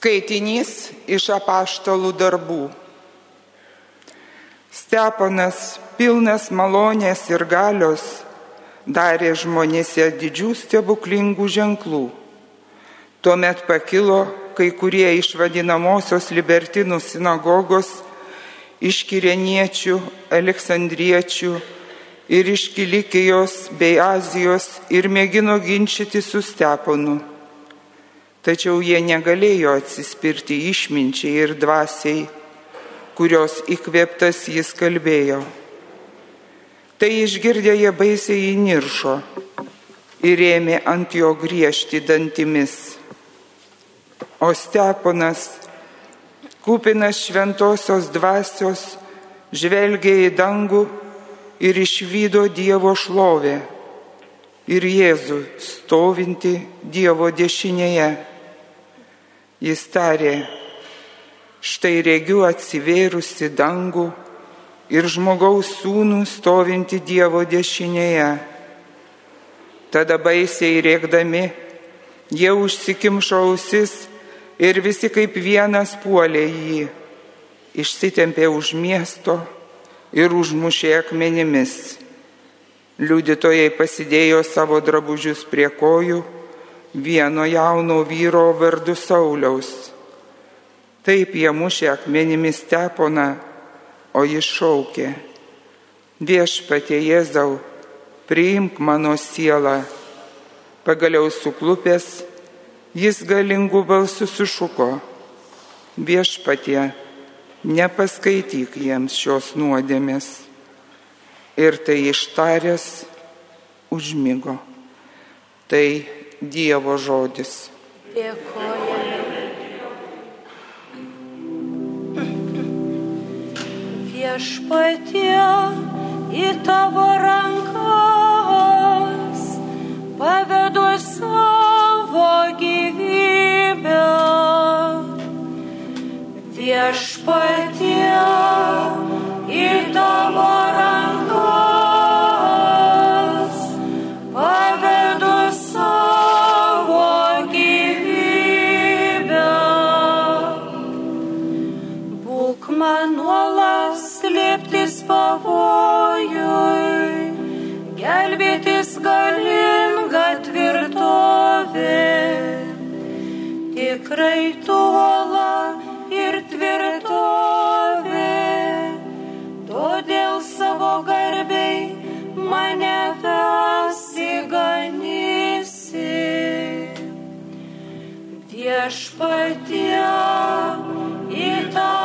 Skaitinys iš apaštalų darbų. Steponas, pilnas malonės ir galios, darė žmonėse didžių stebuklingų ženklų. Tuomet pakilo kai kurie iš vadinamosios libertinų sinagogos, iš kireniečių, aleksandriečių ir iš Kilikijos bei Azijos ir mėgino ginčyti su Steponu Tačiau jie negalėjo atsispirti išminčiai ir dvasiai, kurios įkvėptas jis kalbėjo. Tai išgirdę jie baisiai įniršo ir ėmė ant jo griežti dantimis. O Steponas, kupinas šventosios dvasios, žvelgė į dangų ir išvydo Dievo šlovę ir Jėzų stovinti Dievo dešinėje Jis tarė, štai regiu atsivėrusi dangų ir žmogaus sūnų stovinti Dievo dešinėje. Tada baisiai rėkdami, jie užsikimšo ausis ir visi kaip vienas puolė jį, išsitempė už miesto ir užmušė akmenimis. Liudytojai pasidėjo savo drabužius prie kojų vieno jauno vyro vardu Sauliaus. Taip jie mušė akmenimis teponą, o jis šaukė, viešpatie Jėzau, priimk mano sielą. Pagaliau suklupęs, jis galingų balsų sušuko, viešpatie, nepaskaityk jiems šios nuodėmės. Ir tai ištaręs užmygo. Tai Dievo žodis. Dėkojame. Viešpatie į tavo rankas pavedu savo gyvybę. Viešpatie į tavo rankas. Viešpatie į tavo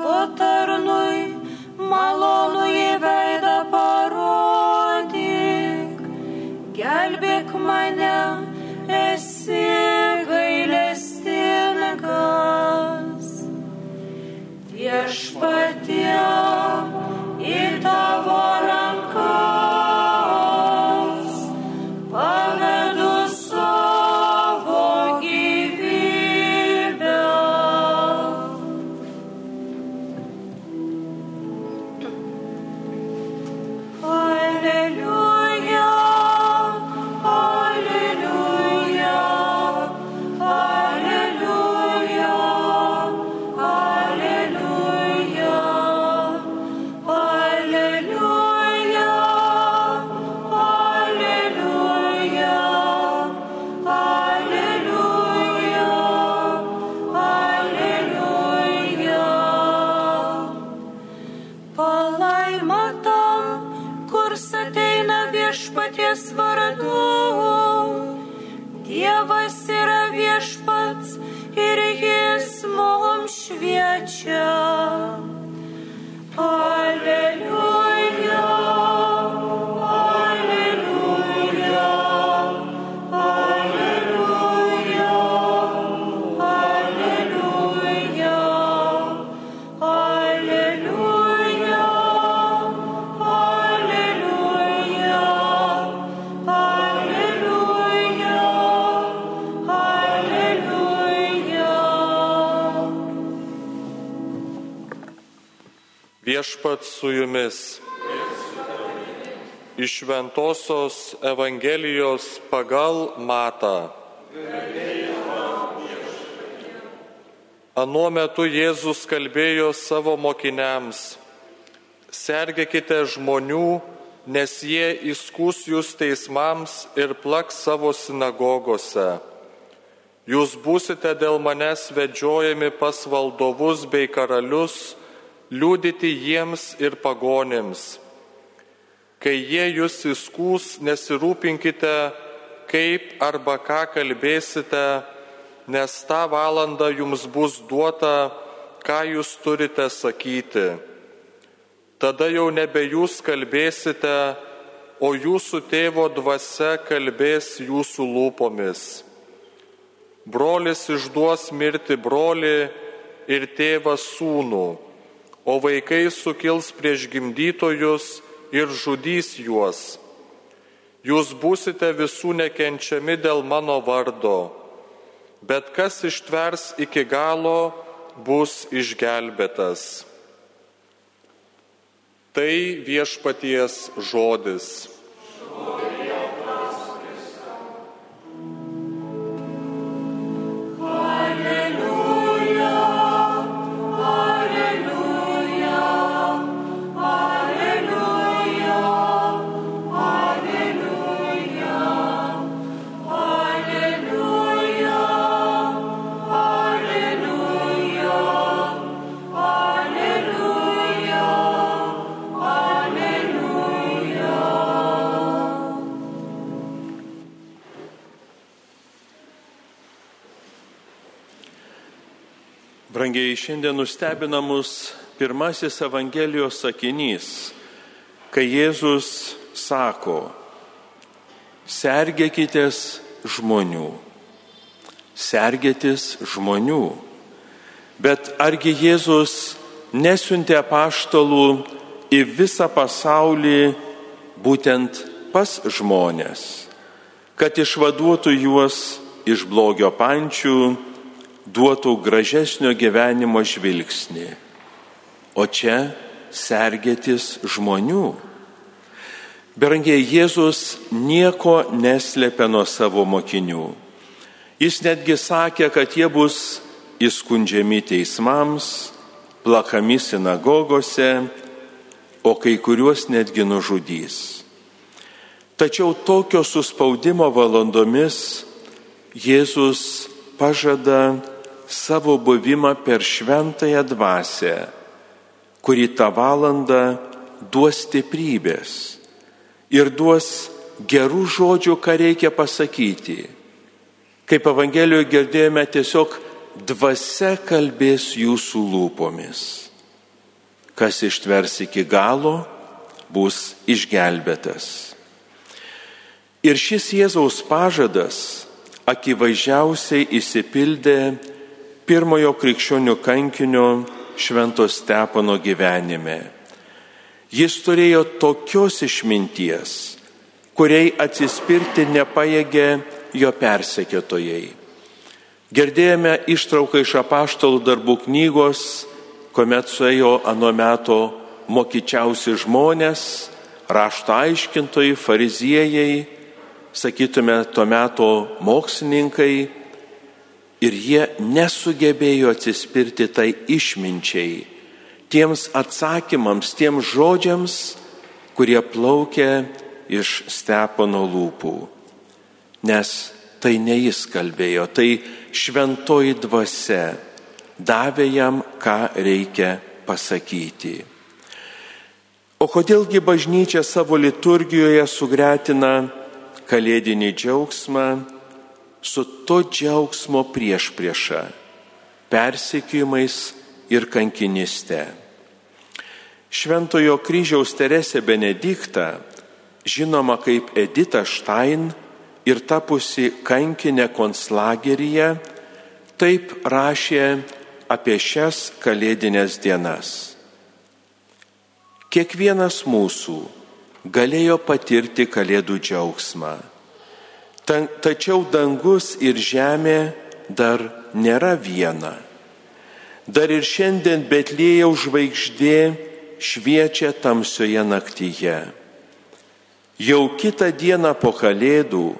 savo tarnui malonu į veidą parodyk, gelbėk mane, esi gailestingas. Viešpatie świecie. Viešpat su jumis. Iš Ventosios Evangelijos pagal Matą. Anuo metu Jėzus kalbėjo savo mokiniams, sergėkite žmonių, nes jie įskūs jūs teismams ir plaks savo sinagogose. Jūs būsite dėl manęs vedžiojami pas valdovus bei karalius, liūdyti jiems ir pagonėms. Kai jie jūs įskūs, nesirūpinkite, kaip arba ką kalbėsite, nes tą valandą jums bus duota, ką jūs turite sakyti. Tada jau nebe jūs kalbėsite, o jūsų tėvo dvasia kalbės jūsų lūpomis. Brolis išduos mirti brolį ir tėvas sūnų, o vaikai sukils prieš gimdytojus ir žudys juos. Jūs būsite visų nekenčiami dėl mano vardo, bet kas ištvers iki galo, bus išgelbėtas. Tai viešpaties žodis. Brangiai, šiandien nustebina mus pirmasis Evangelijos sakinys, kai Jėzus sako, sergėkitės žmonių, sergėtis žmonių. Bet argi Jėzus nesiuntė paštalų į visą pasaulį būtent pas žmonės, kad išvaduotų juos iš blogio pančių, duotų gražesnio gyvenimo žvilgsnį, o čia sergėtis žmonių. Berangiai Jėzus nieko neslėpė nuo savo mokinių. Jis netgi sakė, kad jie bus įskundžiami teismams, plakami sinagogose, o kai kuriuos netgi nužudys. Tačiau tokio suspaudimo valandomis Jėzus pažada savo buvimą per šventąją dvasę, kuri tą valandą duos stiprybės ir duos gerų žodžių, ką reikia pasakyti. Kaip Evangelijoje girdėjome, tiesiog dvasia kalbės jūsų lūpomis. Kas ištvers iki galo, bus išgelbėtas. Ir šis Jėzaus pažadas akivaizdžiausiai įsipildė pirmojo krikščionių kankinio Švento Stepono gyvenime. Jis turėjo tokios išminties, kuriai atsispirti nepaėgė jo persekėtojai. Girdėjome ištrauką iš apaštalų darbų knygos, kuomet suėjo anu metu mokyčiausi žmonės, rašto aiškintojai, fariziejai, sakytume, tuo metu mokslininkai ir jie nesugebėjo atsispirti tai išminčiai, tiems atsakymams, tiems žodžiams, kurie plaukia iš stepono lūpų. Nes tai ne jis kalbėjo, tai šventoji dvasia davė jam, ką reikia pasakyti. O kodėlgi bažnyčia savo liturgijoje sugretina kalėdinį džiaugsmą su to džiaugsmo prieš priešą - persikėjimais ir kankiniste. Šventojo kryžiaus Teresė Benediktą, žinoma kaip Edita Štain ir tapusi kankinė konslageryje, taip rašė apie šias kalėdinės dienas. Kiekvienas mūsų galėjo patirti kalėdų džiaugsmą. Tačiau dangus ir žemė dar nėra viena. Dar ir šiandien Betlėjaus žvaigždė šviečia tamsioje naktyje. Jau kitą dieną po kalėdų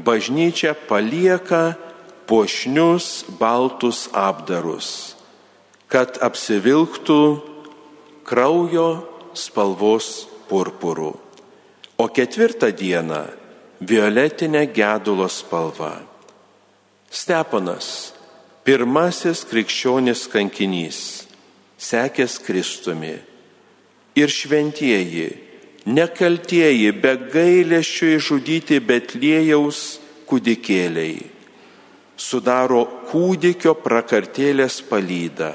bažnyčia palieka pošnius baltus apdarus, kad apsivilktų kraujo spalvos purpurų. O ketvirtą dieną violetinė gedulo spalva. Steponas, pirmasis krikščionis kankinys, sekęs Kristumi. Ir šventieji, nekaltieji, be gailėščių išžudyti Betlėjaus kūdikėliai, sudaro kūdikio prakartėlės palydą.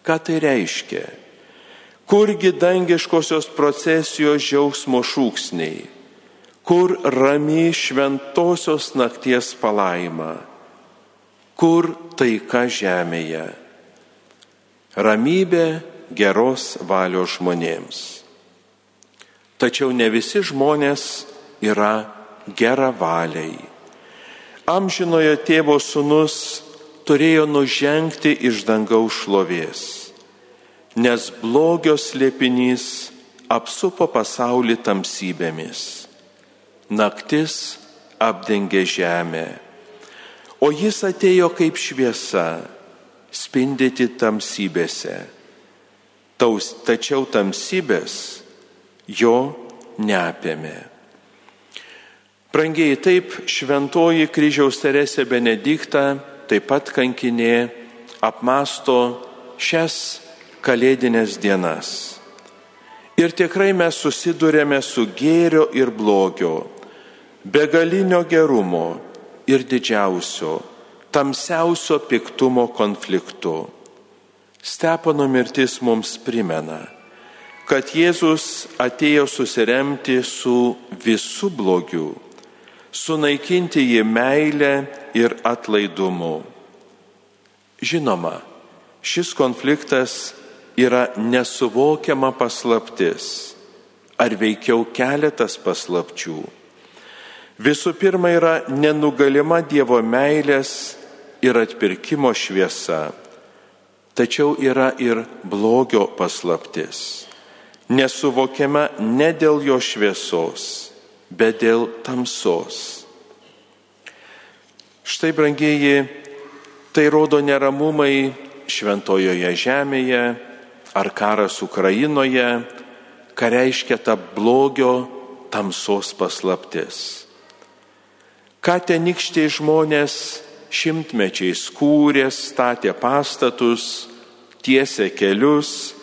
Ką tai reiškia? Kurgi dangiškosios procesijos džiaugsmo šūksniai, kur rami šventosios nakties palaima, kur taika žemėje, ramybė geros valios žmonėms. Tačiau ne visi žmonės yra gera valiai. Amžinojo tėvo sunus turėjo nužengti iš dangaus šlovės nes blogio slėpinys apsupo pasaulį tamsybėmis. Naktis apdengė žemę, o jis atėjo kaip šviesa, spindėti tamsybėse. Taus, tačiau tamsybės jo neapėmė. Prangiai taip šventoji kryžiaus Teresė Benedikta, taip pat kankinė, apmasto šias kalėdinės dienas. Ir tikrai mes susidurėme su gėrio ir blogio, begalinio gerumo ir didžiausio, tamsiausio piktumo konfliktu. Stepono mirtis mums primena, kad Jėzus atėjo susiremti su visų blogiu, sunaikinti jį meilę ir atlaidumu. Žinoma, šis konfliktas yra nesuvokiama paslaptis, ar veikiau keletas paslapčių. Visų pirma yra nenugalima Dievo meilės ir atpirkimo šviesa, tačiau yra ir blogio paslaptis. Nesuvokiama ne dėl jo šviesos, bet dėl tamsos. Štai, brangieji, tai rodo neramumai šventojoje žemėje, ar karas Ukrainoje, ką reiškia ta blogio tamsos paslaptis. Ką tenykščiai žmonės šimtmečiais kūrė, statė pastatus, tiesė kelius,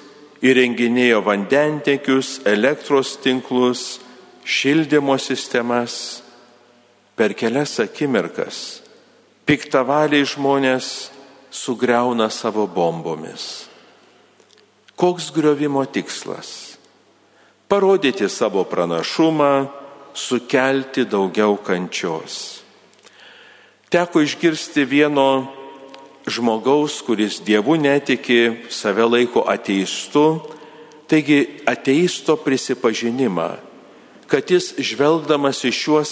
įrenginėjo vandentekius, elektros tinklus, šildymo sistemas. Per kelias akimirkas piktavaliai žmonės sugriauna savo bombomis. Koks griovimo tikslas? Parodyti savo pranašumą, sukelti daugiau kančios. Teko išgirsti vieno žmogaus, kuris dievų netiki, save laiko ateistu, taigi ateisto prisipažinimą, kad jis žvelgdamas į šiuos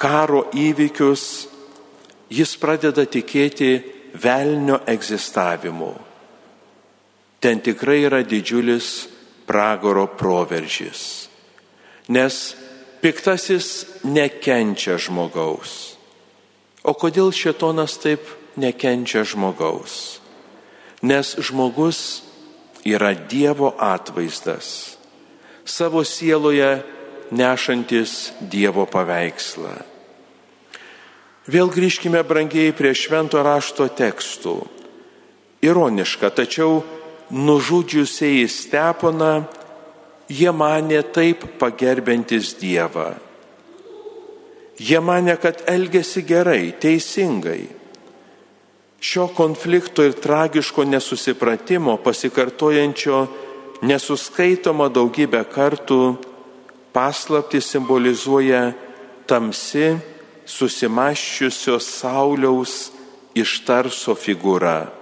karo įvykius, jis pradeda tikėti velnio egzistavimu ten tikrai yra didžiulis pragaro proveržys. Nes piktasis nekenčia žmogaus. O kodėl šetonas taip nekenčia žmogaus? Nes žmogus yra Dievo atvaizdas, savo sieloje nešantis Dievo paveikslą. Vėl grįžkime brangiai prie švento rašto tekstų. Ironiška, tačiau nužudžiusiai Steponą, jie mane taip pagerbintis Dievą. Jie mane, kad elgesi gerai, teisingai. Šio konflikto ir tragiško nesusipratimo pasikartojančio nesuskaitoma daugybę kartų paslapti simbolizuoja tamsi susimaščiusios Sauliaus ištarso figūra.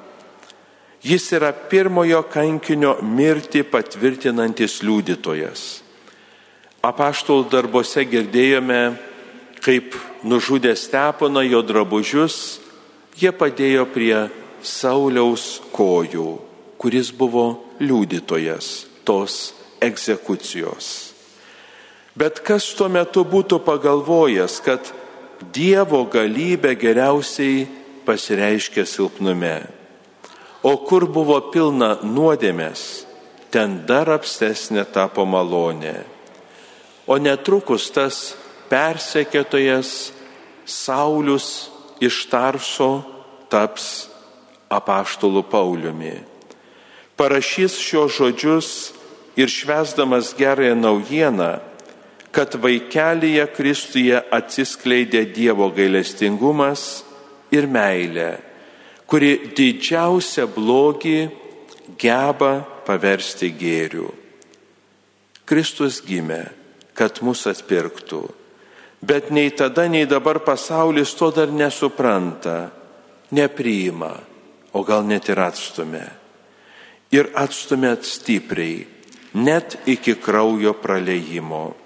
Jis yra pirmojo kankinio mirtį patvirtinantis liudytojas. Apaštul darbuose girdėjome, kaip nužudė Steponą jo drabužius, jie padėjo prie Sauliaus kojų, kuris buvo liudytojas tos egzekucijos. Bet kas tuo metu būtų pagalvojęs, kad Dievo galybė geriausiai pasireiškia silpnume. O kur buvo pilna nuodėmės, ten dar apstesnė tapo malonė. O netrukus tas persekėtojas Saulis iš Tarso taps apaštulų Pauliumi. Parašys šios žodžius ir švesdamas gerąją naujieną, kad vaikelyje Kristuje atsiskleidė Dievo gailestingumas ir meilė, kuri didžiausią blogį geba paversti gėriu. Kristus gimė, kad mus atpirktų, bet nei tada, nei dabar pasaulis to dar nesupranta, nepriima, o gal net ir atstumė. Ir atstumėt stipriai, net iki kraujo praleimo.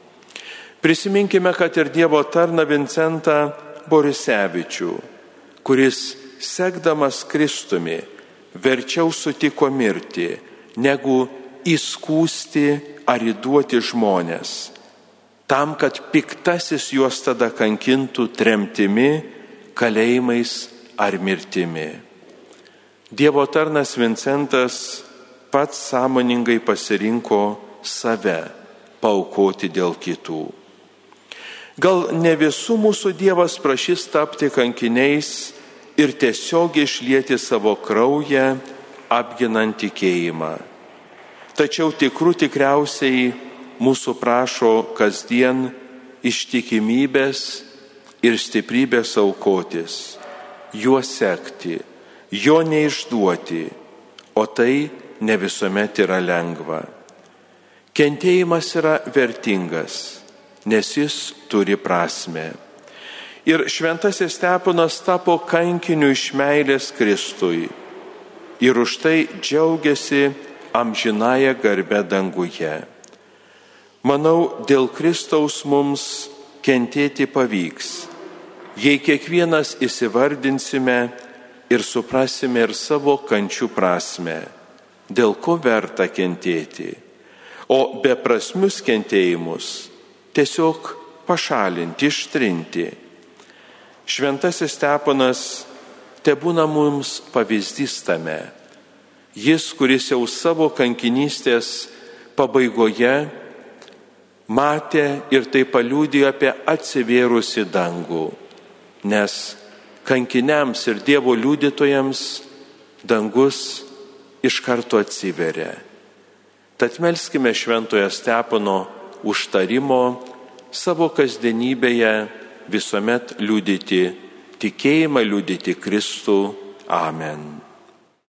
Prisiminkime, kad ir Dievo tarna Vincentą Borisevičių, kuris sekdamas Kristumi verčiau sutiko mirti, negu įskūsti ar įduoti žmonės, tam, kad piktasis juos tada kankintų tremtimi, kalėjimais ar mirtimi. Dievo tarnas Vincentas pats sąmoningai pasirinko save paukoti dėl kitų. Gal ne visų mūsų Dievas prašys tapti kankiniais ir tiesiog išlieti savo kraują, apginant tikėjimą. Tačiau tikrų tikriausiai mūsų prašo kasdien ištikimybės ir stiprybės aukotis, juo sekti, jo neišduoti, o tai ne visuomet yra lengva. Kentėjimas yra vertingas nes jis turi prasme. Ir šventasis Steponas tapo kankiniu iš meilės Kristui ir už tai džiaugiasi amžinąją garbę danguje. Manau, dėl Kristaus mums kentėti pavyks, jei kiekvienas įsivardinsime ir suprasime ir savo kančių prasme, dėl ko verta kentėti, o beprasmius kentėjimus tiesiog pašalinti, ištrinti. Šventasis Steponas te būna mums pavyzdys tame. Jis, kuris jau savo kankinystės pabaigoje matė ir tai paliūdė apie atsivėrusi dangų, nes kankiniams ir Dievo liudytojams dangus iš karto atsiveria. Tad melskime šventojo Stepono užtarimo savo kasdienybėje visuomet liūdyti, tikėjimą liūdyti Kristų. Amen.